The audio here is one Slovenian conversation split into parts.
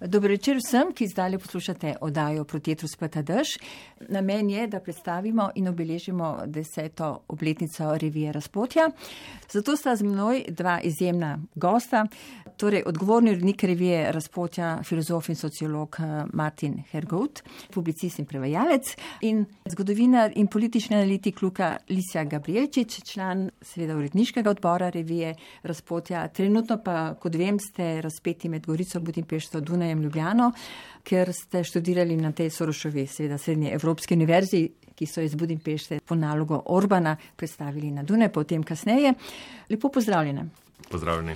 Dobro večer vsem, ki zdaj poslušate oddajo Protetru speta dež. Namen je, da predstavimo in obeležimo deseto obletnico revije Razpotja. Zato sta z mnoj dva izjemna gosta, torej odgovorni urednik revije Razpotja, filozof in sociolog eh, Martin Hergout, publicist in prevajalec in zgodovinar in politični analitik Luka Lisja Gabrielčič, član seveda uredniškega odbora revije Razpotja. Trenutno pa, kot vem, ste razpeti med Gorico, Budimpešto, Dunaj najem Ljubljano, ker ste študirali na tej Sorošovi, seveda srednje Evropske univerzi, ki so iz Budimpešte po nalogo Orbana predstavili na Dune, potem kasneje. Lepo pozdravljene. Pozdravljeni.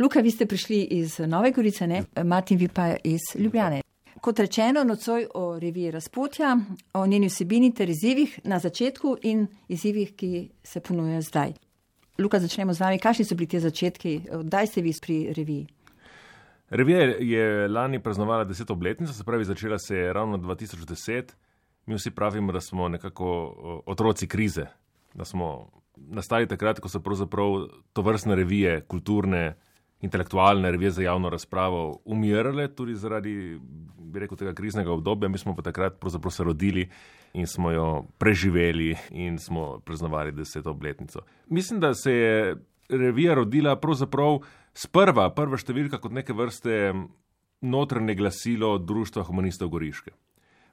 Luka, vi ste prišli iz Nove Gorice, ne? Martin, vi pa iz Ljubljane. Kot rečeno, nocoj o reviji Razpotja, o njeni vsebini ter izzivih na začetku in izzivih, ki se ponujejo zdaj. Luka, začnemo z vami. Kakšni so bili ti začetki? Kdaj ste vi pri reviji? Revija je lani praznovala deset obletnico, se pravi, začela se je ravno 2010. Mi vsi pravimo, da smo nekako otroci krize, da smo nastali takrat, ko so pravzaprav to vrstne revije, kulturne, intelektualne revije za javno razpravo, umirale tudi zaradi, bi rekel, tega kriznega obdobja. Mi smo pa takrat pravzaprav se rodili in smo jo preživeli in smo praznovali deseto obletnico. Mislim, da se je revija rodila pravzaprav sprva, prva številka kot neke vrste notranje glasilo Društva humanistov Goriške.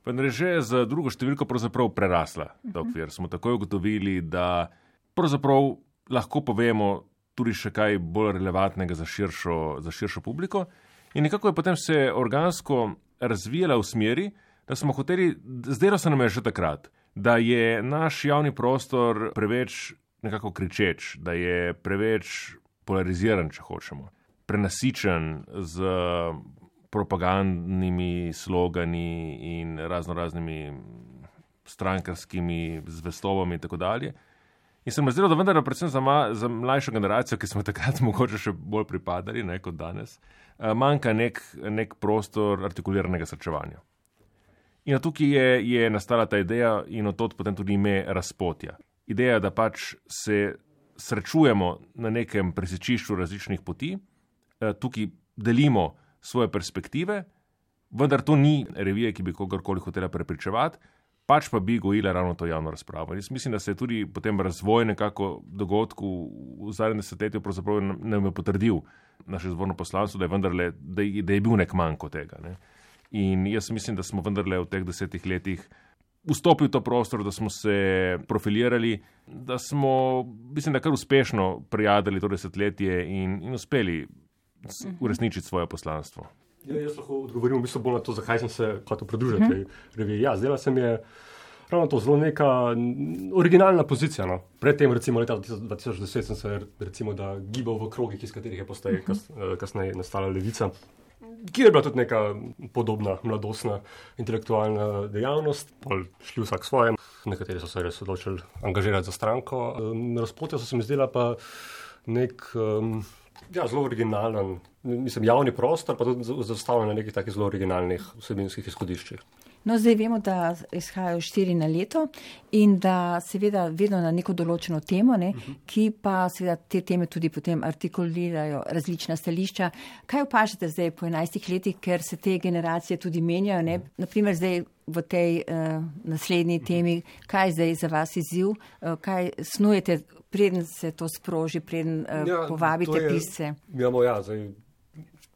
Vendar je že z drugo številko pravzaprav prerasla ta okvir. Smo takoj ugotovili, da pravzaprav lahko povemo tudi še kaj bolj relevantnega za širšo, za širšo publiko. In nekako je potem se organsko razvijala v smeri, da smo hoteli, zdelo se nam je že takrat, da je naš javni prostor preveč nekako kričeč, da je preveč polariziran, če hočemo, prenasičen z propagandnimi slogani in razno raznimi strankarskimi zvestovami in tako dalje. In se mi zdelo, da vendar, predvsem za, ma, za mlajšo generacijo, ki smo takrat mogoče še bolj pripadali ne, kot danes, eh, manjka nek, nek prostor artikuliranega srčevanja. In tukaj je, je nastala ta ideja in od tod potem tudi ime razpotja. Ideja, da pač se srečujemo na nekem presečišču različnih poti, eh, tukaj delimo svoje perspektive, vendar to ni revija, ki bi kogarkoli hotela prepričevati, pač pa bi gojila ravno to javno razpravo. In jaz mislim, da se je tudi potem razvoj nekako dogodkov v zadnjem desetletju pravzaprav nam je potrdil naše zvorno poslanstvo, da je vendarle, da je, da je bil nek manjko tega. Ne. In jaz mislim, da smo vendarle v teh desetih letih vstopili v to prostor, da smo se profilirali, da smo, mislim, da kar uspešno prijadili to desetletje in, in uspeli uresničiti svoje poslanstvo. Ja, jaz lahko odgovorim v bistvu bolj na to, zakaj sem se hotel pridružiti tej reviji. Ja, zdela se mi je ravno to zelo neka originalna pozicija. No. Predtem, recimo leta 2010, sem se recimo, gibal v krogih, iz katerih je postaje kas, eh, kasneje nastala levica kjer je bila tudi neka podobna mladostna intelektualna dejavnost, pol šli vsak svoje, nekateri so se res odločili angažirati za stranko. Na razpotju so se mi zdela pa nek um, ja, zelo originalen, mislim, javni prostor, pa tudi zastavljen na nekih takih zelo originalnih vsebinskih izhodiščih. No, zdaj vemo, da izhajajo štiri na leto in da seveda vedno na neko določeno temo, ne, uh -huh. ki pa seveda te teme tudi potem artikulirajo različna stališča. Kaj opažate zdaj po enajstih letih, ker se te generacije tudi menjajo, ne? naprimer zdaj v tej uh, naslednji temi, kaj je zdaj za vas izziv, uh, kaj snujete, preden se to sproži, preden uh, ja, povabite pisce? Ja, ja, zdaj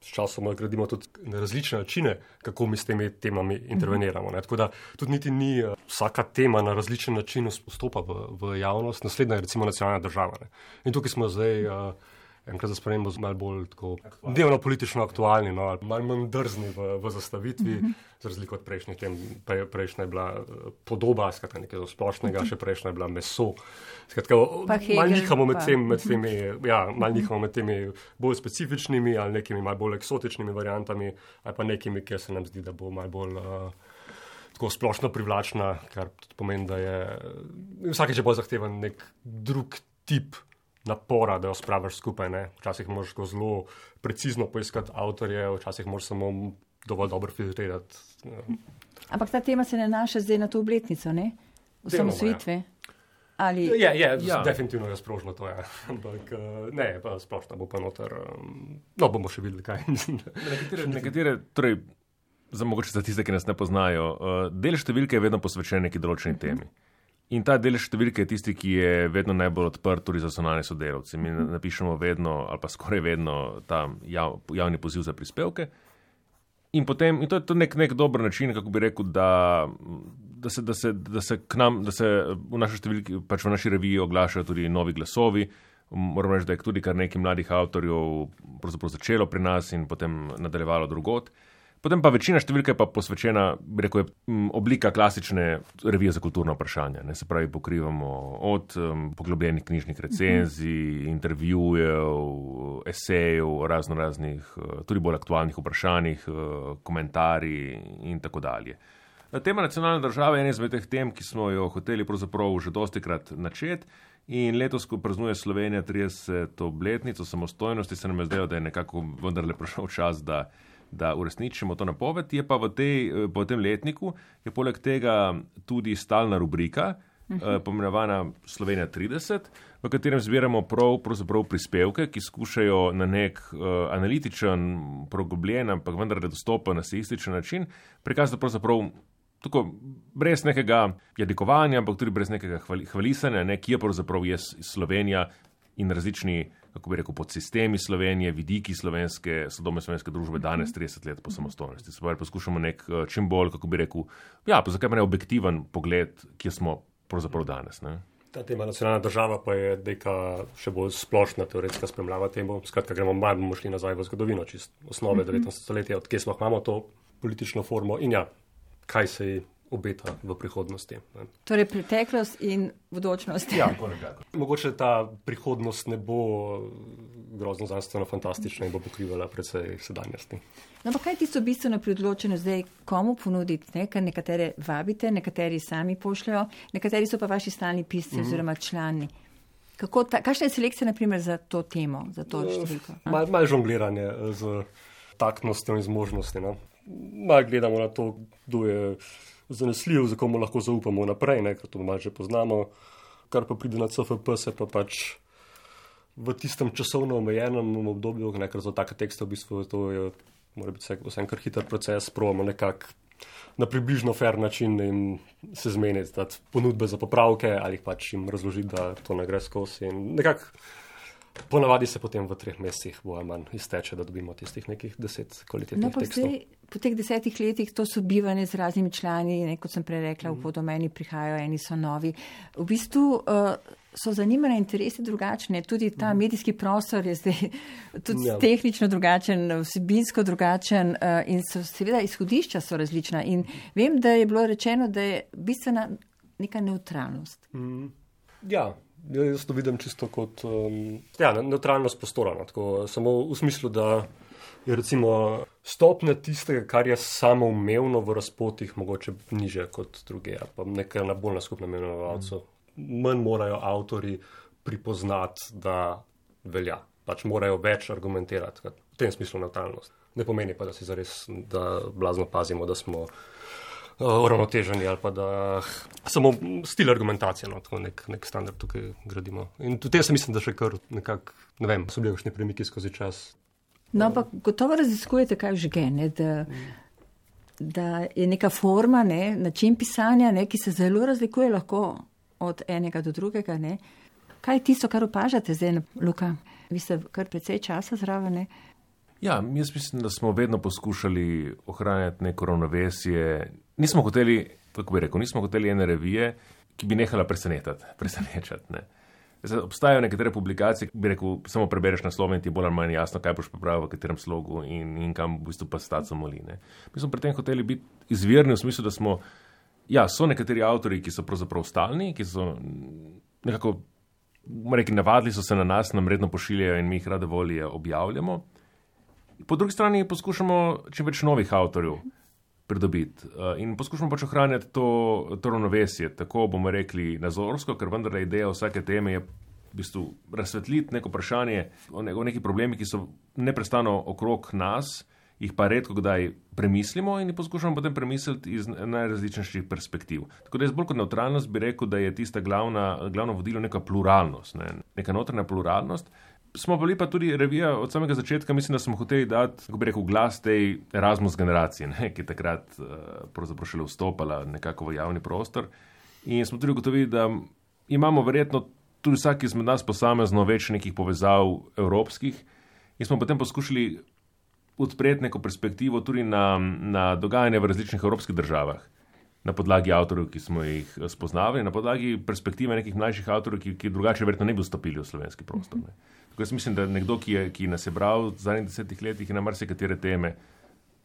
sčasoma gradimo tudi na različne načine, kako mi s temi temami interveniramo. Ne. Tako da tudi niti ni eh, vsaka tema na različen način vstopa v, v javnost, naslednja je recimo nacionalna država. Ne. In tukaj smo zdaj. Uh, enkrat za spremembo malo bolj dnevno politično aktualni, no, malo manj drzni v, v zastavitvi, mm -hmm. za razliko od prejšnjih tem. Pre, prejšnja je bila eh, podoba, skratka nekaj splošnega, mm -hmm. še prejšnja je bila meso. Skratka, malo nihamo med, tem, med temi, ja, mal nihamo med temi bolj specifičnimi ali nekimi malo bolj eksotičnimi variantami, ali pa nekimi, kjer se nam zdi, da bo malo bolj. Uh, Tako splošno privlačna, kar pomeni, da je vsakeč bolj zahteven nek drug tip napora, da jo spraviš skupaj. Ne? Včasih moraš zelo precizno poiskati avtorje, včasih moraš samo dovolj dobro filtrirati. Ampak ta tema se nanaša zdaj na to obletnico, ne? Osamosvitve. Ja. Ali... Je, je ja. definitivno je sprožilo to, ja. ampak ne, pa splošno bo pa noter. No, bomo še videli, kaj. nekatere, nekatere, torej, za mogoče za tiste, ki nas ne poznajo, del številke je vedno posvečen neki določeni temi. In ta del številke je tisti, ki je vedno najbolj odprt tudi za sonalne sodelavce. Mi napišemo vedno, ali pa skoraj vedno, ta jav, javni poziv za prispevke. In, potem, in to je to nek, nek dober način, kako bi rekel, da, da, se, da, se, da se k nam, da se v naši številki, pač v naši reviji oglašajo tudi novi glasovi. Moram reči, da je tudi kar nekaj mladih avtorjev začelo pri nas in potem nadaljevalo drugot. Potem pa večina številka je pa posvečena, rekel, oblika klasične revije za kulturno vprašanje. Ne, se pravi, pokrivamo od um, poglobljenih knjižnih recenzij, uh -huh. intervjujev, esejev o razno raznih, tudi bolj aktualnih vprašanjih, komentarji in tako dalje. Tema nacionalne države je ena izmed teh tem, ki smo jo hoteli pravzaprav že dosti krat načeti. In letos, ko praznuje Slovenija 30. obletnico samostojnosti, se nam je zdelo, da je nekako vendarle prišel čas, da da uresničimo to napoved. Je pa v, tej, v tem letniku je poleg tega tudi stalna rubrika, uh -huh. pomenovana Slovenija 30, v katerem zbiramo prav, prispevke, ki skušajo na nek uh, analitičen, progobljen, ampak vendar dostopen, nasističen način prikazati pravzaprav. Tako, brez nekega jadikovanja, ampak tudi brez nekega hvalisanja, ne, ki je pravzaprav Slovenija in različni kako bi rekel, podsistemi Slovenije, vidiki slovenske, sodobne slovenske družbe danes, 30 let po samostojnosti. Se pravi, poskušamo nek eh, čim bolj, kako bi rekel, ja, pa zakaj pa ne objektiven pogled, kje smo pravzaprav danes. Ne? Ta tema nacionalna država pa je neka še bolj splošna teoretska spremljava temu. Skratka, gremo malo, bomo šli nazaj v zgodovino, čist osnove 19. stoletja, odkje smo imamo to politično formo in ja, kaj se je obeta v prihodnosti. Ne. Torej, preteklost in bodočnost. Ja, mogoče ta prihodnost ne bo grozno znanstveno fantastična in bo pokrivala predvsej sedanjosti. No, pa kaj ti so bistveno pri odločenju zdaj, komu ponuditi? Ne? Ker nekatere vabite, nekateri sami pošljajo, nekateri so pa vaši stalni pisci mm -hmm. oziroma člani. Kakšna je selekcija, naprimer, za to temo, za to eh, številko? Malo mal žongliranje z taktnostjo in zmožnostjo. No? Malo gledamo na to, kdo je zanesljiv, za komu lahko zaupamo naprej, ne, ker to malo že poznamo. Kar pa pride na CFP, se pa pač v tistem časovno omejenem obdobju, ne, ker za take tekste v bistvu to je, mora biti vse kar hiter proces, provamo nekako na približno fair način in se zmeniti, da ponudbe za popravke ali pač jim razložiti, da to ne gre skozi nekako. Ponavadi se potem v treh mesecih bolj ali manj izteče, da dobimo tistih nekih deset kvalitetnih no, tekstov. Zdaj, po teh desetih letih to sobivanje z raznimi člani, ne, kot sem prej rekla, mm. v podomeni prihajajo, eni so novi. V bistvu uh, so zanimane interesi drugačne, tudi ta mm. medijski prostor je zdaj tudi ja. tehnično drugačen, vsebinsko drugačen uh, in so seveda izhodišča so različna. In vem, da je bilo rečeno, da je bistvena neka neutralnost. Mm. Ja. Ja, jaz to vidim čisto kot um, ja, neutralnost prostora. No, tako, samo v smislu, da je recimo stopnja tistega, kar je samo umevno v razpotih, mogoče niže kot druge, pa nekaj na bolj na skupnem imenovalcu. Mm. Manj morajo avtori pripoznati, da velja. Pač morajo več argumentirati. V tem smislu neutralnost. Ne pomeni pa, da si zares, da blazno pazimo, da smo. Eh, uravnoteženi ali pa da samo stil argumentacije, no, tako nek, nek standard tukaj gradimo. In tudi jaz mislim, da še kar nekako, ne vem, so bili kakšni premiki skozi čas. No, ampak gotovo raziskujete, kaj že gene, da, da je neka forma, ne, način pisanja, ne, ki se zelo razlikuje lahko od enega do drugega. Ne. Kaj je tisto, kar opažate zdaj, Luka? Vi ste kar precej časa zraven. Ne. Ja, jaz mislim, da smo vedno poskušali ohranjati neko ravnovesje nismo hoteli, kako bi rekel, nismo hoteli ene revije, ki bi nehala presenečati. Ne. Obstajajo nekatere publikacije, ki bi rekel, samo prebereš naslov in ti je bolj ali manj jasno, kaj boš popravil, v katerem slogu in, in kam v bistvu pa stati moline. Mi smo pri tem hoteli biti izvirni v smislu, da smo, ja, so nekateri avtori, ki so pravzaprav stalni, ki so nekako, reki, navadili so se na nas, nam redno pošiljajo in mi jih rade volje objavljamo. Po drugi strani poskušamo čim več novih avtorjev pridobiti. Uh, in poskušamo pač ohranjati to, to ravnovesje, tako bomo rekli nazorsko, ker vendar je ideja vsake teme je v bistvu razsvetliti neko vprašanje o, ne, o neki problemi, ki so neprestano okrog nas jih pa redko kdaj premislimo in jih poskušamo potem premisliti iz najrazličnejših perspektiv. Tako da jaz bolj kot neutralnost bi rekel, da je tista glavna, glavno vodilo neka pluralnost, ne? neka notranja pluralnost. Smo bili pa tudi revija od samega začetka, mislim, da smo hoteli dati, kako bi rekel, glas tej Erasmus generaciji, ne? ki je takrat uh, pravzaprav šele vstopala nekako v javni prostor. In smo tudi ugotovili, da imamo verjetno tudi vsak izmed nas posamezno več nekih povezav evropskih in smo potem poskušali odpreti neko perspektivo tudi na, na dogajanje v različnih evropskih državah. Na podlagi avtorjev, ki smo jih eh, spoznavali, na podlagi perspektive nekih mlajših avtorjev, ki, ki drugače verjetno ne bi vstopili v slovenski prostor. Ne. Tako jaz mislim, da nekdo, ki, je, ki nas je bral v zadnjih desetih letih na marsikatere teme,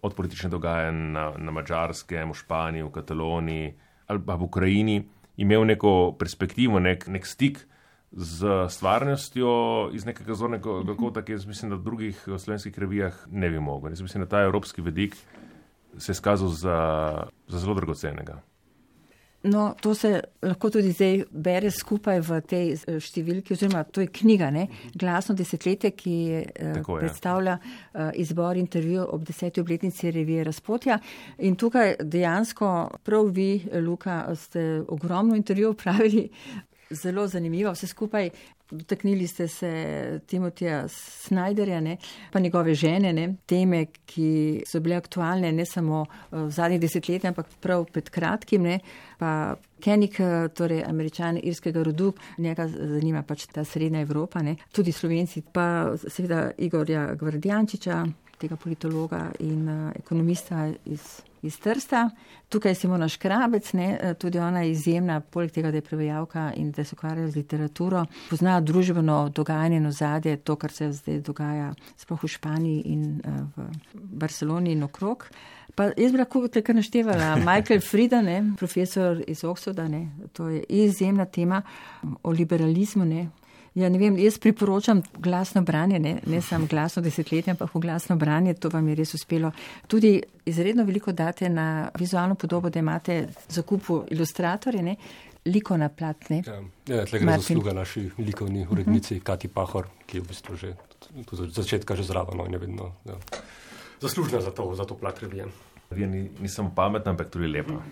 od politične dogajanj na, na Mačarskem, v Španiji, v Kataloniji ali pa v Ukrajini, imel neko perspektivo, nek, nek stik z stvarnostjo iz nekega zornega kota, ki jaz mislim, da v drugih slovenskih revijah ne bi mogel. Jaz mislim, da ta evropski vedik se je skazal za, za zelo dragocenega. No, to se lahko tudi zdaj bere skupaj v tej eh, številki, oziroma to je knjiga, ne? glasno desetletje, ki eh, Tako, predstavlja ja. izbor intervju ob deseti obletnici revije Razpotja. In tukaj dejansko prav vi, Luka, ste ogromno intervjujev pravili zelo zanimivo vse skupaj. Dotaknili ste se Timotija Snajderja, ne, pa njegove žene, ne, teme, ki so bile aktualne ne samo eh, v zadnjih desetletjih, ampak prav pred kratkim. Ne, pa Kenik, torej američan irskega rodu, njega zanima pač ta srednja Evropa, ne, tudi slovenci, pa seveda Igorja Gvardjančiča, tega politologa in uh, ekonomista iz iz Trsta. Tukaj je Simona Škrabec, ne, eh, tudi ona je izjemna, poleg tega, da je prevajalka in da se ukvarja z literaturo. Pozna družbeno dogajanje in ozadje, to, kar se zdaj dogaja sploh v Španiji in uh, v Barceloni in okrog. Pa jaz bi lahko tukaj naštevala Michael Frida, ne, profesor iz Oxforda, ne, to je izjemna tema o liberalizmu, ne, Ja, ne vem, jaz priporočam glasno branje, ne, ne samo glasno desetletje, ampak glasno branje, to vam je res uspelo. Tudi izredno veliko date na vizualno podobo, da imate zakupu ilustratorje, ne, liko na platne. Ja, ja tle gre zasluga naši likovni urednici uh. -huh. Kati Pahor, ki je v bistvu že od začetka že zraven, no, in je vedno ja. zaslužna za to, za to plat revije. Revija ni, ni samo pametna, ampak tudi lepa.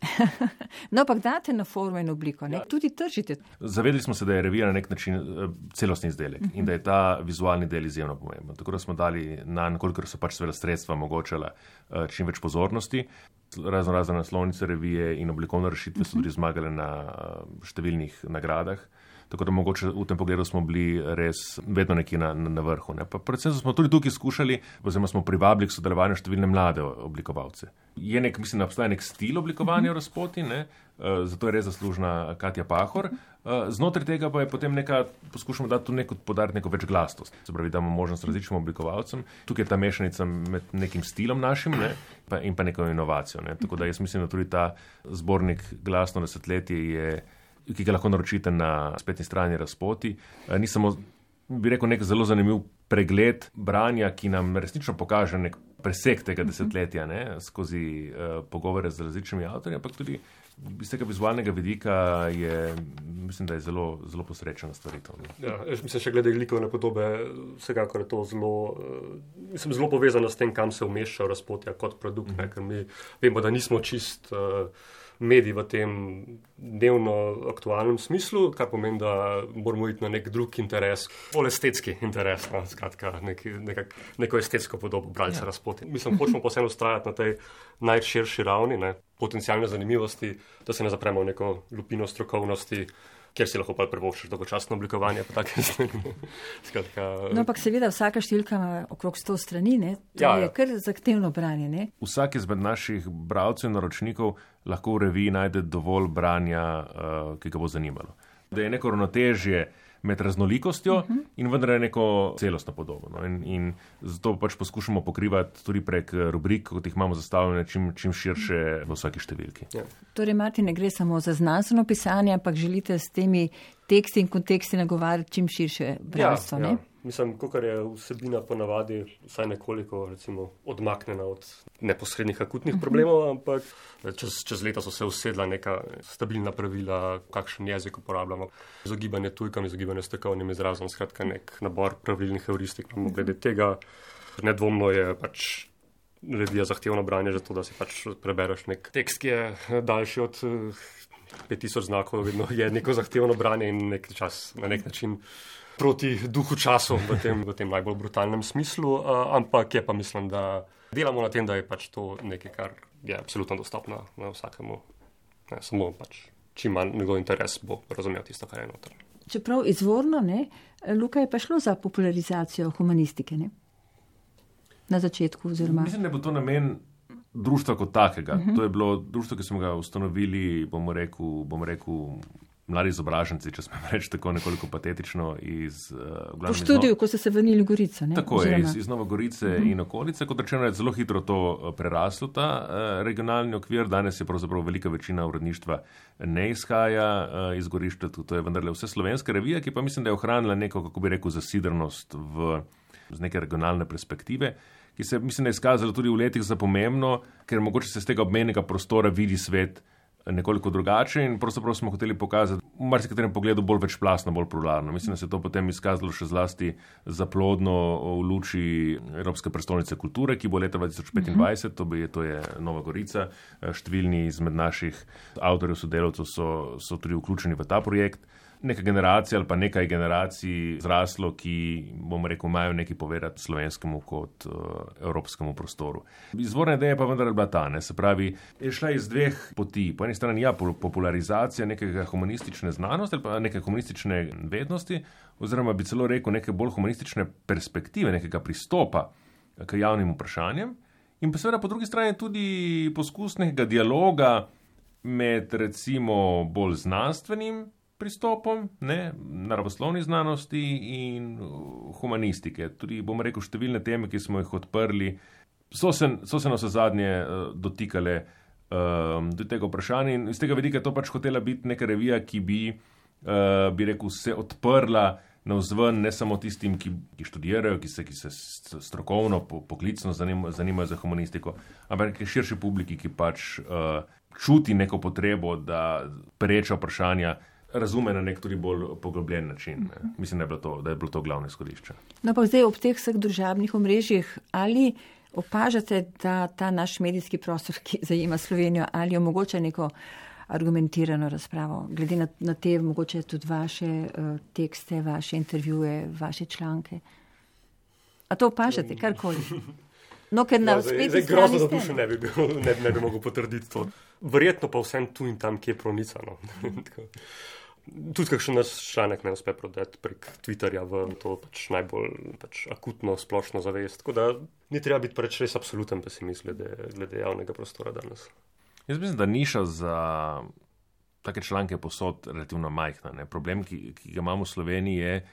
no, ampak date na formo in obliko, ja. tudi tržite. Zavedali smo se, da je revija na nek način eh, celostni izdelek uh -huh. in da je ta vizualni del izjemno pomemben. Tako da smo dali na kolikor so pač seveda sredstva omogočala eh, čim več pozornosti. Razno razne naslovnice revije in oblikovne rešitve uh -huh. so tudi zmagale na eh, številnih nagradah. Tako da mogoče v tem pogledu smo bili res vedno nekje na, na, vrhu. Ne. Predvsem smo tudi tukaj skušali, oziroma smo privabili k sodelovanju številne mlade oblikovalce. Je nek, mislim, da obstaja nek stil oblikovanja v razpoti, ne. Uh, zato je res zaslužna Katja Pahor. Uh, znotraj tega pa je potem neka, poskušamo dati tudi neko podariti neko več glasnost. Se pravi, da imamo možnost različnim oblikovalcem. Tukaj je ta mešanica med nekim stilom našim ne, pa, in pa neko inovacijo. Ne. Tako da jaz mislim, da tudi ta zbornik glasno desetletje je ki ga lahko naročite na spletni strani Razpoti. Eh, ni samo, bi rekel, nek zelo zanimiv pregled branja, ki nam resnično pokaže nek presek tega desetletja ne, skozi uh, pogovore z različnimi avtorji, ampak tudi iz tega vizualnega vidika je, mislim, da je zelo, zelo posrečena stvaritev. Ja, jaz mislim, še glede likovne podobe, vsekakor je to zelo, uh, mislim, zelo povezano s tem, kam se umešča Razpotja kot produkt, mm -hmm. ne, ker mi vemo, da nismo čist. Uh, mediji v tem dnevno aktualnem smislu, kar pomeni, da moramo iti na nek drug interes, bolj estetski interes, no, skratka, nek, nekak, neko estetsko podobo bralca ja. razpoti. Mislim, hočemo posebno ustrajati na tej najširši ravni, ne, potencijalne zanimivosti, da se ne zapremo v neko lupino strokovnosti kjer si lahko privoščiš dolgočasno oblikovanje. Skratka, no, ampak seveda vsaka številka ima okrog 100 strani, ne? to ja, je ja. kar zahtevno branje. Ne? Vsak izmed naših bralcev in naročnikov lahko v reviji najde dovolj branja, uh, ki ga bo zanimalo. Da je neko ravnotežje med raznolikostjo uh mhm. -huh. in vendar je neko celostno podobo. No? In, in zato pač poskušamo pokrivati tudi prek eh, rubrik, kot jih imamo zastavljene, čim, čim širše v vsaki številki. Ja. Torej, Martin, ne gre samo za znanstveno pisanje, ampak želite s temi teksti in konteksti nagovarjati čim širše bralstvo. Ja, ja. Mislim, kot je vsebina ponavadi vsaj nekoliko recimo, odmaknjena od neposrednih akutnih mhm. problemov, ampak čez, čez leta so se usedla neka stabilna pravila, kakšen jezik uporabljamo, izogibanje tujkam, izogibanje stekovnim izrazom, skratka nek nabor pravilnih heuristik. Glede tega nedvomno je pač revija zahtevno branje, zato da si pač prebereš nek tekst, ki je daljši od 5000 znakov, vedno je neko zahtevno branje in nek čas na nek način proti duhu času v tem, v tem najbolj brutalnem smislu, uh, ampak je pa mislim, da delamo na tem, da je pač to nekaj, kar je absolutno dostopno na vsakemu, ne, samo pač čim manj njegov interes bo razumel tisto, kar je noter. Čeprav izvorno, ne, Luka je pa šlo za popularizacijo humanistike, ne? Na začetku oziroma. Mislim, da bo to namen društva kot takega. Uh -huh. To je bilo društvo, ki smo ga ustanovili, bomo rekel, bomo rekel mladi izobraženci, če smem reči tako nekoliko patetično. Iz, uh, po študiju, ko ste se vrnili v Gorico. Ne? Tako oziroma. je, iz, iz Nove Gorice uh mhm. -huh. in okolice. Kot rečeno, je zelo hitro to eh, preraslo, ta uh, regionalni okvir. Danes je pravzaprav velika večina uredništva ne izhaja uh, iz Gorišča, to je vendarle vse slovenska revija, ki pa mislim, da je ohranila neko, kako bi rekel, zasidrnost v, z neke regionalne perspektive ki se mislim, je izkazalo tudi v letih za pomembno, ker mogoče se z tega obmenjega prostora vidi svet nekoliko drugače in pravzaprav smo hoteli pokazati v marsikaterem pogledu bolj večplastno, bolj pluralno. Mislim, da se je to potem izkazalo še zlasti za plodno v luči Evropske prestolnice kulture, ki bo leta 2025, uh -huh. to, bi, to je Nova Gorica. Številni izmed naših avtorjev, sodelavcev so, so tudi vključeni v ta projekt neka generacija ali pa nekaj generacij zraslo, ki, bomo rekel, imajo nekaj povedati slovenskemu kot uh, evropskemu prostoru. Izvorna ideja pa vendar je bila ta, ne? se pravi, je šla iz dveh poti. Po eni strani ja, popularizacija nekega humanistične znanosti ali pa neke humanistične vednosti, oziroma bi celo rekel neke bolj humanistične perspektive, nekega pristopa k javnim vprašanjem. In pa seveda po drugi strani tudi poskus nekega dialoga med recimo bolj znanstvenim pristopom, ne, naravoslovni znanosti in uh, humanistike. Tudi, bomo rekel, številne teme, ki smo jih odprli, so se, so se na vse zadnje uh, dotikale um, do tega vprašanja in iz tega vidika to pač hotela biti neka revija, ki bi, uh, bi rekel, se odprla na vzven ne samo tistim, ki, ki študirajo, ki se, ki se strokovno, po, poklicno zanimajo, zanimajo za humanistiko, ampak širši publiki, ki pač uh, čuti neko potrebo, da preča vprašanja razume na nek tudi bolj poglobljen način. Ne. Mislim, da je, to, da je bilo to glavno izhodišče. No, pa zdaj ob teh vseh družabnih omrežjih, ali opažate, da ta naš medijski prostor, ki zajema Slovenijo, ali omogoča neko argumentirano razpravo, glede na, na te mogoče tudi vaše uh, tekste, vaše intervjuje, vaše članke? A to opažate, karkoli? No, ker na spletu. Zdaj, zdaj grozno za dušo ne bi, bil, ne, ne bi mogel potrditi to. Verjetno pa vsem tu in tam, kje je pronicano. Tudi, kakšen naš članek ne uspe prodati prek Twitterja v to pač najbolj pač akutno splošno zavest. Tako da ni treba biti preveč res absoluten pesimist glede, glede javnega prostora danes. Jaz mislim, da niša za take članke posod relativno majhna. Ne? Problem, ki, ki ga imamo v Sloveniji, je,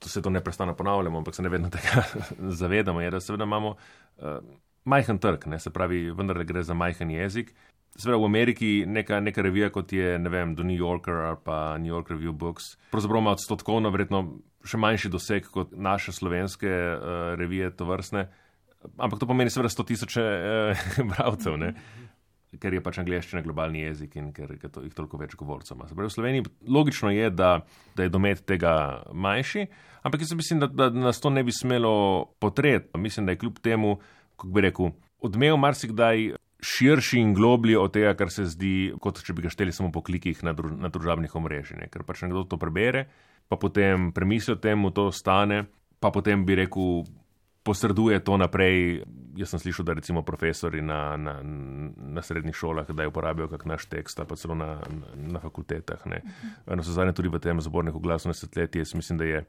da se to neprestano ponavljamo, ampak se ne vedno tega zavedamo, je, da seveda imamo uh, majhen trg, ne? se pravi, vendar gre za majhen jezik. Seveda v Ameriki neka, neka revija, kot je vem, The New Yorker ali pa New York Review Books, pravzaprav ima odstotkovno verjetno še manjši doseg kot naše slovenske uh, revije, to vrstne. Ampak to pomeni seveda 100 tisoče uh, bravcev, ker je pač angliščina globalni jezik in ker je to, jih toliko več govorcev. V Sloveniji logično je, da, da je domet tega manjši, ampak jaz mislim, da, da nas to ne bi smelo potreti. Mislim, da je kljub temu, kako bi rekel, odmev marsikdaj širši in globlji od tega, kar se zdi, kot če bi ga šteli samo po klikih na, druž na družabnih omrežjih. Ker pač nekdo to prebere, pa potem premisli o tem, to stane, pa potem bi rekel, posreduje to naprej. Jaz sem slišal, da recimo profesori na, na, na srednjih šolah, da uporabijo kak naš tekst, pa celo na, na, na fakultetah. No, so zadnje tudi v tem zborniku glasno desetletje, jaz mislim, da je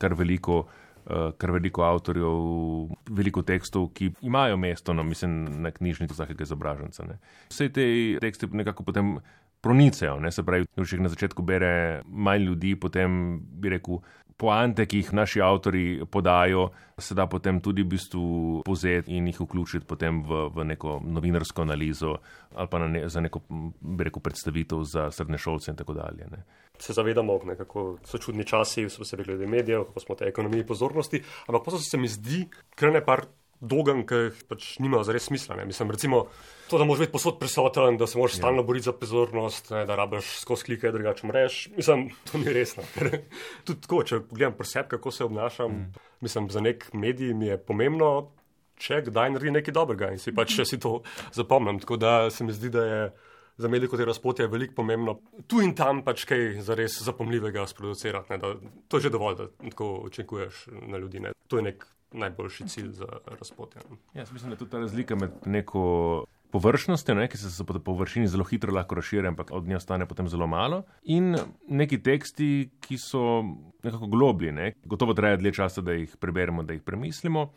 kar veliko kar veliko avtorjev, veliko tekstov, ki imajo mesto no, mislim, na knjižnici vsakega izobraženca. Vse te tekste nekako potem pronicajo, ne? se pravi, če jih na začetku bere manj ljudi, potem bi rekel. Poante, ki jih naši avtori podajo, se da potem tudi v bistvu povzeti in jih vključiti potem v, v neko novinarsko analizo ali pa ne, za neko, rekel, predstavitev za srednje šolce in tako dalje. Ne se zavedamo, kako so čudni časi, so se glede medijev, kako smo te ekonomiji pozornosti. Ampak pa se mi zdi, ker ne par dogan, ki pač nimajo zares smisla. Ne. Mislim, recimo, to, da moraš biti posod prisoten, da se moraš ja. stalno boriti za pozornost, ne, da rabiš skozi klike, drugače mreš. Mislim, to ni resno. Tudi tako, če pogledam pri sebi, kako se obnašam, mm. mislim, za nek medij mi je pomembno če kdaj naredi nekaj dobrega in si pač še si to zapomnim. Tako da se mi zdi, da je za medije kot je razpotje veliko pomembno tu in tam pač kaj zares zapomljivega sproducirati. Ne, da, to je že dovolj, da tako očekuješ na ljudi. Ne. To je nek najboljši cilj za razpotje. Ja, mislim, da je tudi ta razlika med neko površnostjo, ne, ki se po površini zelo hitro lahko razširi, ampak od nje ostane potem zelo malo, in neki teksti, ki so nekako globlji. Ne. Gotovo traja dlje časa, da jih preberemo, da jih premislimo.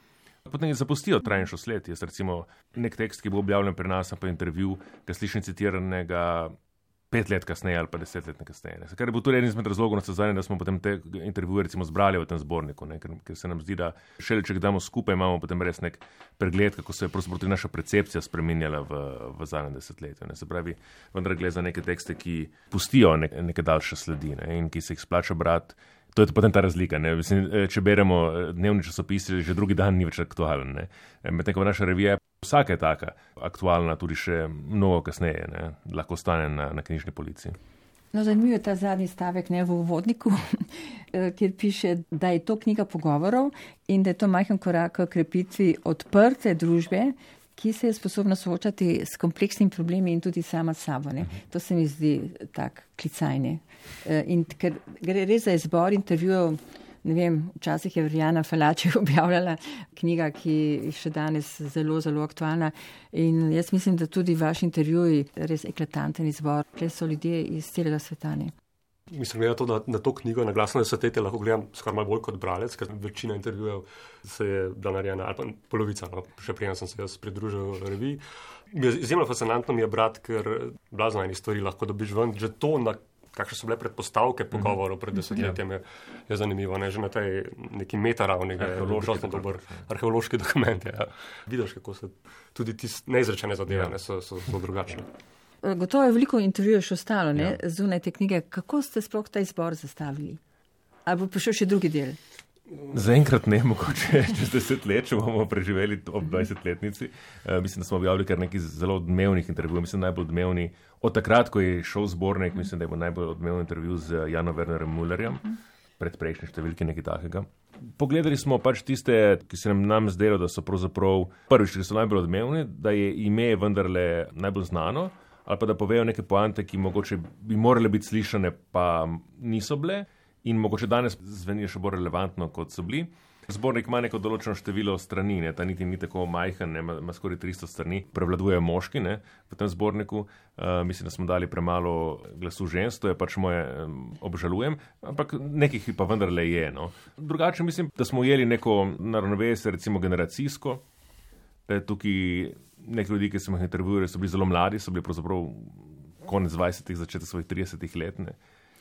Potem zapustijo trajnejšo sled. Jaz recimo nek tekst, ki bo objavljen pri nas, pa intervju, ki slišim citiranega pet let kasneje ali pa deset let kasneje. Kar je bil tudi eden izmed razlogov, da smo potem te intervjuje recimo zbrali v tem zborniku, ne? ker, ker se nam zdi, da šele če jih damo skupaj, imamo potem res nek pregled, kako se je pravzaprav naša percepcija spremenjala v, v zadnjem desetletju. Ne? Se pravi, vendar gre za neke tekste, ki pustijo nek, neke daljše sledi ne? in ki se jih splača brati. To je potem ta razlika. Mislim, eh, če beremo eh, dnevni časopis, že drugi dan ni več aktualen. Eh, medtem ko naša revija Vsaka je taka, aktualna, tudi še mnogo kasneje, ne? lahko stane na, na knjižni policiji. No, zanimivo je ta zadnji stavek ne, v uvodniku, kjer piše, da je to knjiga pogovorov in da je to majhen korak k krepitvi odprte družbe, ki se je sposobna soočati s kompleksnimi problemi in tudi sama sabo. Ne. To se mi zdi tak klicajne. E, in ker gre res za izbor intervjujev ne vem, včasih je Vrijana Falače objavljala knjiga, ki je še danes zelo, zelo aktualna. In jaz mislim, da tudi vaš intervju je res eklatanten izbor, ker so ljudje iz celega sveta. Ne. Mislim, da to, na, na to knjigo na glasno desetletje lahko gledam skoraj malo bolj kot bralec, ker večina intervjujev se je bila narejena, ali pa polovica, no, še prej sem se jaz pridružil reviji. Izjemno fascinantno mi je brati, ker blazno eni stvari lahko dobiš ven, že to, na kakšne so bile predpostavke mhm. pogovorov pred desetletjem, je, je zanimivo. Ne? Že na tej neki metaravni, zelo dober arheološki dokument. Ja. Vidiš, kako se tudi ti neizrečene zadeve ja. ne, so, so, so drugačne. Eh, gotovo je veliko intervjujev še ostalo ja. zunaj te knjige. Kako ste sploh ta izbor zastavili? Ali bo prišel še drugi del? Zaenkrat ne, mogoče čez deset let, če bomo preživeli ob 20-letnici. Uh, mislim, da smo objavili kar nekaj zelo odmevnih intervjujev. Mislim, najbolj odmevni od takrat, ko je šel zbornik, mislim, da je bil najbolj odmevni intervju z Janom Wernerjem Mullerjem, pred prejšnji številki nekaj takega. Pogledali smo pač tiste, ki se nam, nam zdelo, da so pravzaprav prvič, ki so najbolj odmevni, da je ime vendarle najbolj znano, ali pa da povejo neke poante, ki mogoče bi morale biti slišane, pa niso bile in mogoče danes zvenijo še bolj relevantno, kot so bili. Zbornik ima neko določeno število strani, ne, ta niti ni tako majhen, ne, ima skoraj 300 strani, prevladujejo moški ne, v tem zborniku. Uh, mislim, da smo dali premalo glasu žensk, to je pač moje um, obžalujem, ampak nekih pa vendarle je. No. Drugače mislim, da smo ujeli neko naravnovesje, recimo generacijsko. Tukaj nekaj ljudi, ki smo jih intervjuvali, so bili zelo mladi, so bili pravzaprav konec 20-ih, začetek svojih 30-ih let. Ne.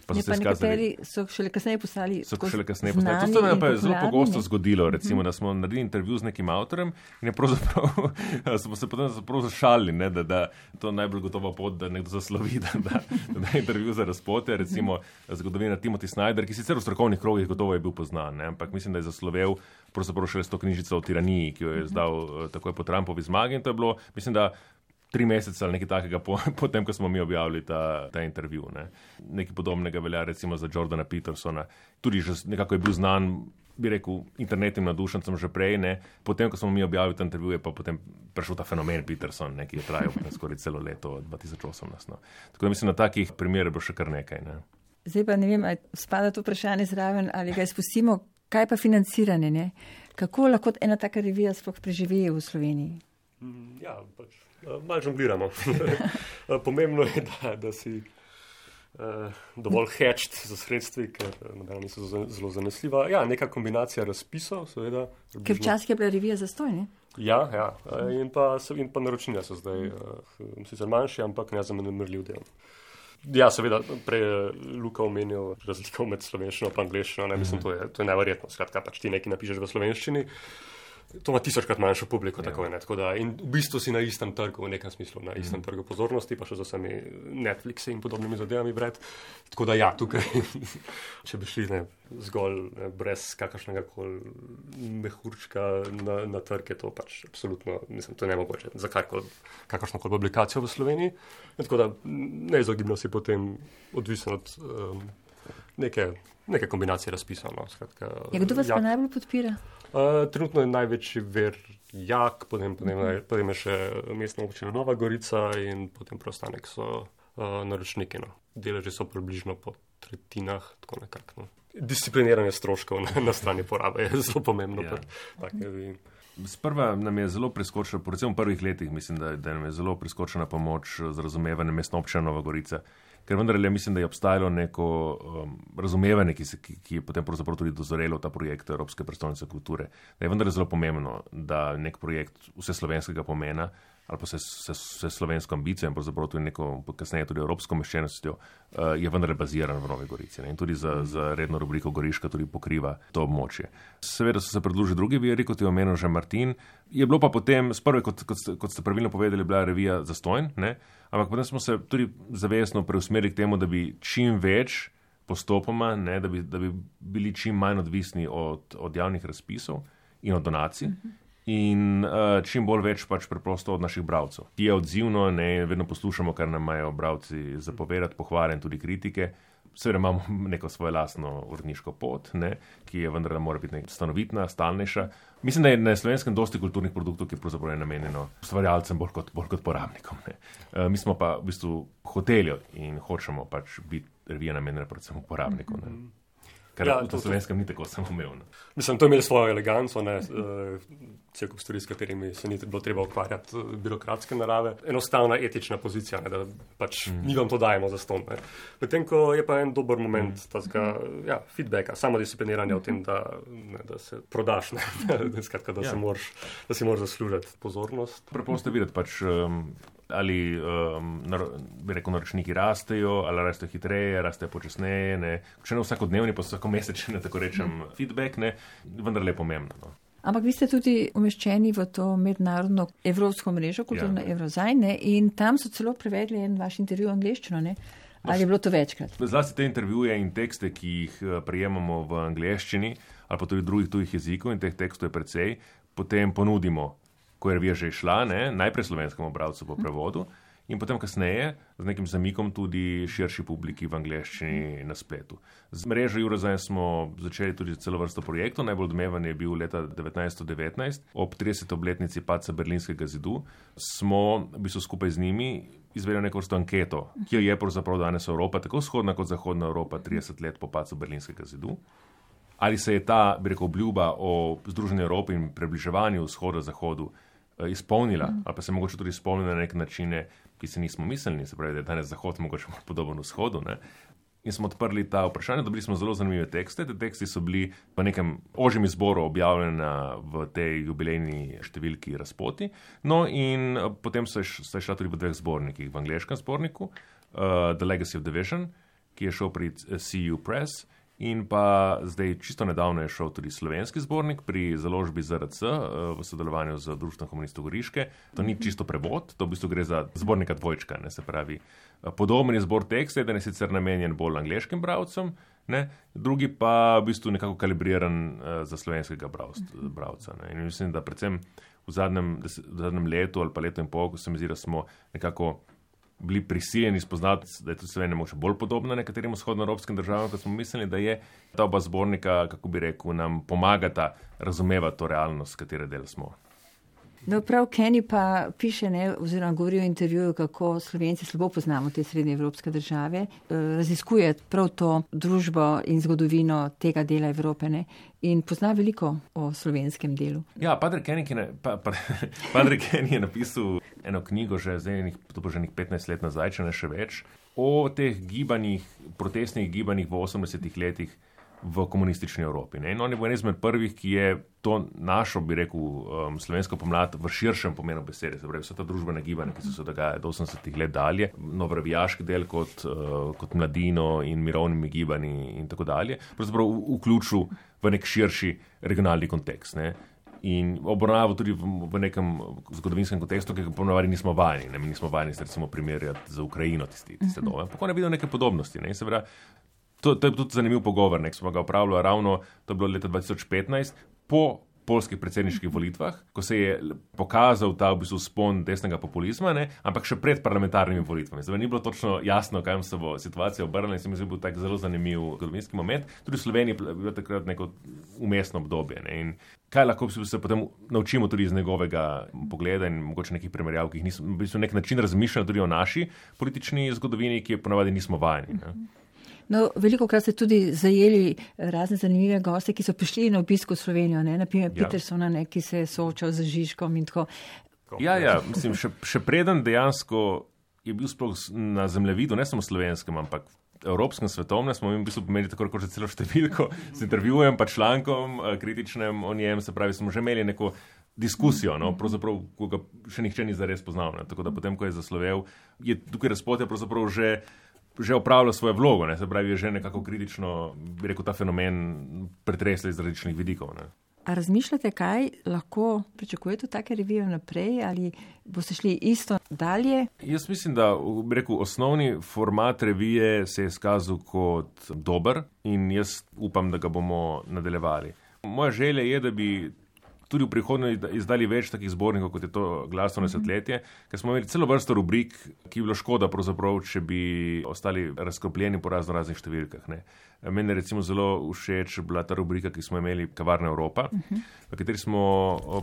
Pa so, nekateri so šele kasneje postali. So šele kasneje postali. To se nam je zelo pogosto zgodilo, mhm. recimo, da smo naredili intervju z nekim avtorem in smo se potem zašalili, ne, da, da to je najbolj gotova pot, da nekdo zaslovi, da, da, da je intervju za razpote. Recimo zgodovina Timothy Snyder, ki sicer v strokovnih krogih gotovo je bil poznan, ne, ampak mislim, da je zaslovel pravzaprav še s to knjižico o tiraniji, ki jo je zdal eh, takoj po Trumpovi zmagi in to je bilo, mislim, da tri mesece ali nekaj takega, potem, po ko smo mi objavili ta, ta intervju. Ne. Nekaj podobnega velja recimo za Jordana Petersona. Tudi že nekako je bil znan, bi rekel, internetnim nadušencem že prej. Ne. Potem, ko smo mi objavili ta intervju, je pa potem prišel ta fenomen Peterson, ne, ki je trajal skoraj celo leto 2018. No. Tako da mislim, da takih primerov bo še kar nekaj. Ne. Zdaj pa ne vem, ali spada to vprašanje zraven ali ga izpustimo. Kaj pa financiranje? Ne? Kako lahko ena taka revija sploh preživi v Sloveniji? Mm, ja, pač malo žongliramo. Eh, pomembno je, da, da si uh, dovolj hečt za sredstvi, ker nobena niso zelo zanesljiva. Ja, neka kombinacija razpisov, seveda. Ker včasih je bila revija zastojna. Ja, ja. In, pa, in pa naročnina so zdaj uh, sicer manjši, ampak ne za mrljiv del. Ja, seveda, prej Luka omenil razliko med slovenščino in angliščino. Mislim, to je, to je neverjetno. Skratka, pač ti nekaj napišeš v slovenščini. Uh, To ima tisočkrat manjšo publiko. Ja. Tako, tako da, in v bistvu si na istem trgu, v nekem smislu, na istem mm. trgu pozornosti, pa še z vsemi Netflixi in podobnimi zadevami. Bred. Tako da, ja, tukaj, če bi šli ne, zgolj ne, brez kakršnega koli mehurčka na, na trg, je to pač absolutno, mislim, to je nemogoče za kakršno koli publikacijo v Sloveniji. In tako da, neizogibno si potem odvisen od. Um, neke, neke kombinacije razpisov. No, skratka, ja, kdo vas jak. pa najbolj podpira? Uh, trenutno je največji ver Jak, potem, potem, uh -huh. potem je še mestna občina Nova Gorica in potem preostanek so uh, naročniki. No. Deleži so približno po tretjinah, tako nekako. No. Discipliniranje stroškov na, na strani porabe je zelo pomembno. Ja. Tak, Sprva nam je zelo priskočila, predvsem v prvih letih, mislim, da, da nam je zelo priskočila pomoč za razumevanje mestne občine Nova Gorica. Ker vendarle mislim, da je obstajalo neko um, razumevanje, ki, se, ki, ki je potem tudi dozorelo v ta projekt Evropske prestolnice kulture. Da je vendarle zelo pomembno, da nek projekt vse slovenskega pomena ali pa se, se, se slovensko ambicijo in pravzaprav tudi neko kasneje tudi evropsko meščenostjo, uh, je vendarle baziran v Novi Gorici. Ne? In tudi za, za redno rubriko Goriška tudi pokriva to območje. Seveda so se pridružili drugi viri, kot je omenil že Martin. Je bilo pa potem, sprve, kot, kot, kot ste pravilno povedali, bila revija zastojn, ne? ampak potem smo se tudi zavestno preusmerili k temu, da bi čim več postopoma, ne, da, bi, da bi bili čim manj odvisni od, od javnih razpisov in od donacij. Uh -huh in uh, čim bolj več pač preprosto od naših bralcev. Ki je odzivno, ne vedno poslušamo, kar nam imajo bralci zapovedati, pohvale in tudi kritike. Seveda imamo neko svojo lastno uredniško pot, ne, ki je vendar mora biti stanovitna, stalnejša. Mislim, da je na slovenskem dosti kulturnih produktov, ki je pravzaprav namenjeno ustvarjalcem bolj kot, bolj kot porabnikom. Uh, mi smo pa v bistvu hoteli in hočemo pač biti revija namenjena predvsem uporabnikom. Ne. Mhm kar ja, v slovenskem ni tako samoumevno. Mislim, to je imelo svojo eleganco, ne, cel kup stvari, s katerimi se ni bilo treba ukvarjati, uh, birokratske narave. Enostavna etična pozicija, ne, da pač mm. mi vam to dajemo za ston. Medtem ko je pa en dober moment, mm. tazga, ja, feedbacka, samo discipliniranje mm. o tem, da, ne, da se prodaš, ne, skratka, da, ja. da si moraš zaslužiti pozornost. Preprosto videti pač. Um, ali um, bi rekel, naročniki rastejo, ali rastejo hitreje, rastejo počasneje. Ne. Če ne vsakodnevni, pa vsako mesečni, tako rečem, mm. feedback, ne, vendar le pomembno. No. Ampak vi ste tudi umeščeni v to mednarodno evropsko mrežo, kulturno ja. Eurozajne, in tam so celo prevedli en vaš intervju v angliščino. Ne? Ali je bilo to večkrat? Zlasti te intervjuje in tekste, ki jih eh, prejemamo v angliščini, ali pa tudi drugih tujih jezikov, in teh tekstov je precej, potem ponudimo ko je revija že šla, ne, najprej slovenskemu bralcu po prevodu in potem kasneje z nekim zamikom tudi širši publiki v angleščini na spletu. Z mrežo Eurozaj smo začeli tudi celo vrsto projektov. Najbolj odmeven je bil leta 1919 ob 30. obletnici paca Berlinskega zidu. Smo v bistvu skupaj z njimi izvedli neko vrsto anketo, ki jo je pravzaprav danes Evropa, tako vzhodna kot zahodna Evropa, 30 let po pacu Berlinskega zidu ali se je ta, bi rekel, obljuba o Združeni Evropi in približevanju vzhodu-zahodu Eh, izpolnila, mm. ali pa se mogoče tudi izpolnila na nek način, ki se nismo mislili, se pravi, da je danes Zahod mogoče bolj podoben vzhodu. Ne? In smo odprli ta vprašanja, dobili smo zelo zanimive tekste. Te teksti so bili v nekem ožjem izboru objavljeni v tej jubilejni številki razpoti. No, in eh, potem so šla tudi v dveh zbornikih, v angliškem zborniku, uh, The Legacy of Division, ki je šel pri CU Press. In pa zdaj, čisto nedavno je šel tudi slovenski zbornik pri založbi ZRC eh, v sodelovanju z Društvom komunistov Goriške. To ni čisto prevod, to v bistvu gre za zbornika dvojčka, ne se pravi. Eh, podoben je zbor teksta, eden je sicer namenjen bolj angliškim bravcem, ne, drugi pa v bistvu nekako kalibriran uh, za slovenskega bravca. In mislim, da predvsem v zadnjem, v zadnjem letu ali pa letu in pol, ko se mi zdi, da smo nekako bili prisiljeni spoznati, da je to Slovenija morda bolj podobna nekaterim vzhodnoevropskim državam, kot smo mislili, da je ta oba zbornika, kako bi rekel, nam pomagata razumevati to realnost, katere del smo. No, prav Kenny pa piše, ne, oziroma govori v intervjuju, kako Slovenci slabo poznamo te srednje evropske države, eh, raziskuje prav to družbo in zgodovino tega dela Evrope ne, in pozna veliko o slovenskem delu. Ja, Padre Kenny je, pa, pa, Padre Kenny je napisal eno knjigo že, zdaj, to bo že nekaj 15 let nazaj, če ne še več, o teh gibanjih, protestnih gibanjih v 80-ih letih v komunistični Evropi. Ne? In on je bil en izmed prvih, ki je to našo, bi rekel, um, slovensko pomlad v širšem pomenu besede. Se pravi, vse ta družbena gibanja, ki so se dogajale do 80-ih let dalje, novorabijaški del kot, uh, kot mladino in mirovnimi gibanji in tako dalje, pravzaprav vključil v nek širši regionalni kontekst. Ne? In obravnaval tudi v, v nekem zgodovinskem kontekstu, ki ga ponovadi nismo vajeni. Ne? Mi nismo vajeni, recimo, primerjati z Ukrajino tiste, tiste dobe. Ampak on je videl neke podobnosti. Ne? Seveda, To, to je tudi zanimiv pogovor, ki smo ga upravljali ravno, to je bilo leta 2015, po polskih predsedniških volitvah, ko se je pokazal ta v bistvu spon desnega populizma, ne? ampak še pred parlamentarnimi volitvami. Zdaj ni bilo točno jasno, kaj se bo situacija obrnila in se mi zdi, bil tak zelo zanimiv zgodovinski moment. Tudi v Sloveniji je bilo takrat neko umestno obdobje. Ne? Kaj lahko se potem naučimo tudi iz njegovega pogleda in mogoče nekih primerjav, ki jih nismo, v bistvu nek način razmišljanja tudi o naši politični zgodovini, ki je ponavadi nismo vajeni. Ne? No, veliko krat ste tudi zajeli razne zanimive goste, ki so prišli na obisk v Slovenijo, ne? naprimer ja. Petersona, ne? ki se je soočal z Žižkom in tako. Ja, ja, mislim, še, še preden dejansko je bil sploh na zemljevidu, ne samo slovenskem, ampak evropskem, svetovnem, smo mi v bistvu pomenili tako rekoč celo številko z intervjujem, pa člankom eh, kritičnem o njem, se pravi, smo že imeli neko diskusijo, no, pravzaprav, ko ga še nihče ni zares poznal. Ne. Tako da potem, ko je zaslovel, je tukaj razpotja pravzaprav že. Že opravlja svojo vlogo, ne? se pravi, je že nekako kritično, bi rekel, ta fenomen pretresel iz različnih vidikov. Ne? A razmišljate, kaj lahko pričakujete od take revije naprej, ali boste šli isto dalje? Jaz mislim, da rekel, osnovni format revije se je izkazal kot dober in jaz upam, da ga bomo nadaljevali. Moja želja je, da bi tudi v prihodnje izdali več takih zbornikov, kot je to glasno desetletje, ker smo imeli celo vrsto rubrik, ki bi bilo škoda, če bi ostali razkropljeni po razno raznih številkah. Ne. Meni je recimo zelo všeč bila ta rubrika, ki smo imeli Kavarna Evropa, v kateri smo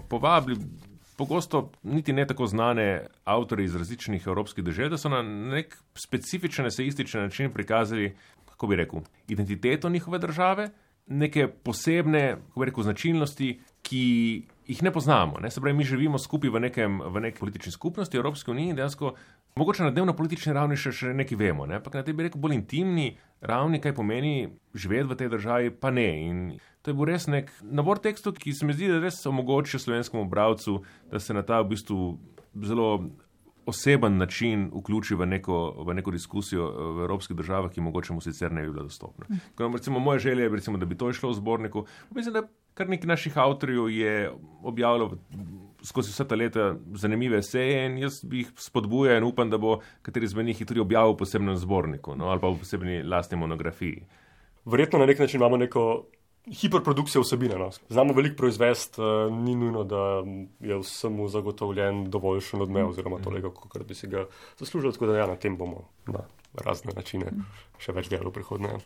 povabili. Pogosto niti ne tako znane avtorje iz različnih evropskih držav, da so na nek specifičen, eseističen način prikazali, kako bi rekel, identiteto njihove države, neke posebne rekel, značilnosti, ki jih ne poznamo. Ne? Se pravi, mi živimo skupaj v, nekem, v neki politični skupnosti Evropske unije in dejansko mogoče na dnevno politični ravni še, še nekaj vemo. Ne? Ampak na tej bi rekel bolj intimni ravni, kaj pomeni živeti v tej državi, pa ne. In to je bil res nek nabor tekstov, ki se mi zdi, da res omogoča slovenskemu bralcu, da se na ta v bistvu zelo oseben način vključi v neko, v neko diskusijo eh, v evropskih državah, ki mogoče mu sicer ne bi bila dostopna. Recimo, moja želja je, recimo, da bi to išlo v zborniku. Mislim, da kar nekaj naših avtorjev je objavilo skozi vse ta leta zanimive seje in jaz bi jih spodbujal in upam, da bo kateri izmed njih tudi objavil v posebnem zborniku no, ali pa v posebni lastni monografiji. Verjetno na nek način imamo neko hiperprodukcija vsebine. No. Znamo veliko proizvesti, uh, ni nujno, da je vsemu zagotovljen dovoljšen odmev, oziroma toliko, kot bi si ga zaslužili. Tako da ja, na tem bomo na razne načine še več delali v prihodnje.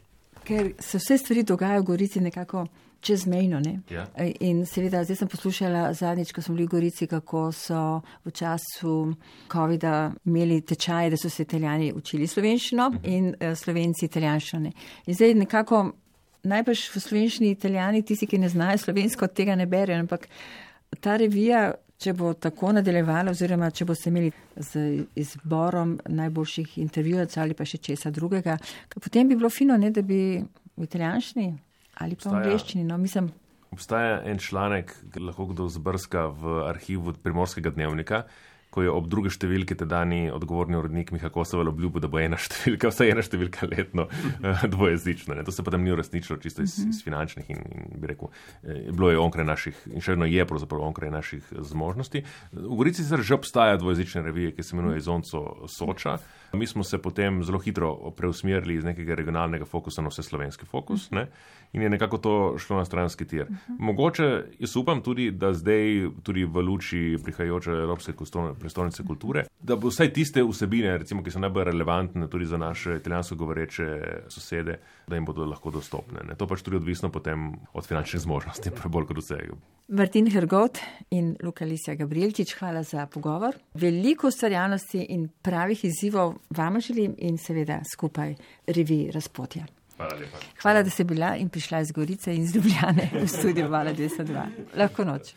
Ker se vse stvari dogajajo v Gorici nekako čezmejno. Ne? Ja. In seveda, zdaj sem poslušala zadnjič, ko smo bili v Gorici, kako so v času COVID-a imeli tečaje, da so se italijani učili slovenščino uh mhm. -huh. in uh, slovenci italijanščino. In zdaj nekako najbrž v slovenščini italijani, tisti, ki ne znajo slovensko, tega ne berejo, ampak ta revija, če bo tako nadaljevala, oziroma če boste imeli z izborom najboljših intervjujev ali pa še česa drugega, potem bi bilo fino, ne, da bi v italijanščini ali pa v angliščini. No, mislim, Obstaja en članek, lahko kdo zbrska v arhivu primorskega dnevnika, ko je ob druge številke tedajni odgovorni urednik Miha Kosovel obljubil, da bo ena številka, vsaj ena številka letno eh, dvojezična. Ne. To se potem ni uresničilo čisto iz, iz finančnih in, in bi rekel, eh, bilo je onkraj naših in še vedno je pravzaprav onkraj naših zmožnosti. V Gorici se že obstaja dvojezične revije, ki se imenuje Izonco Soča. Mi smo se potem zelo hitro preusmerili iz nekega regionalnega fokusa na vse slovenski fokus ne? in je nekako to šlo na stranski tir. Mogoče jaz upam tudi, da zdaj tudi v luči prihajajoče Evropske prestolnice kulture, da bo vsaj tiste vsebine, recimo, ki so najbolj relevantne tudi za naše italijansko govoreče sosede, da jim bodo lahko dostopne. Ne? To pač tudi odvisno potem od finančnih zmožnosti, bolj kot vsega. Martin Hergot in Luka Lisija Gabrielčič, hvala za pogovor. Veliko ustvarjalnosti in pravih izzivov vam želim in seveda skupaj revi razpotja. Hvala, lepa. hvala, da ste bila in prišla iz Gorice in iz Ljubljane v studio Vala 202. Lahko noč.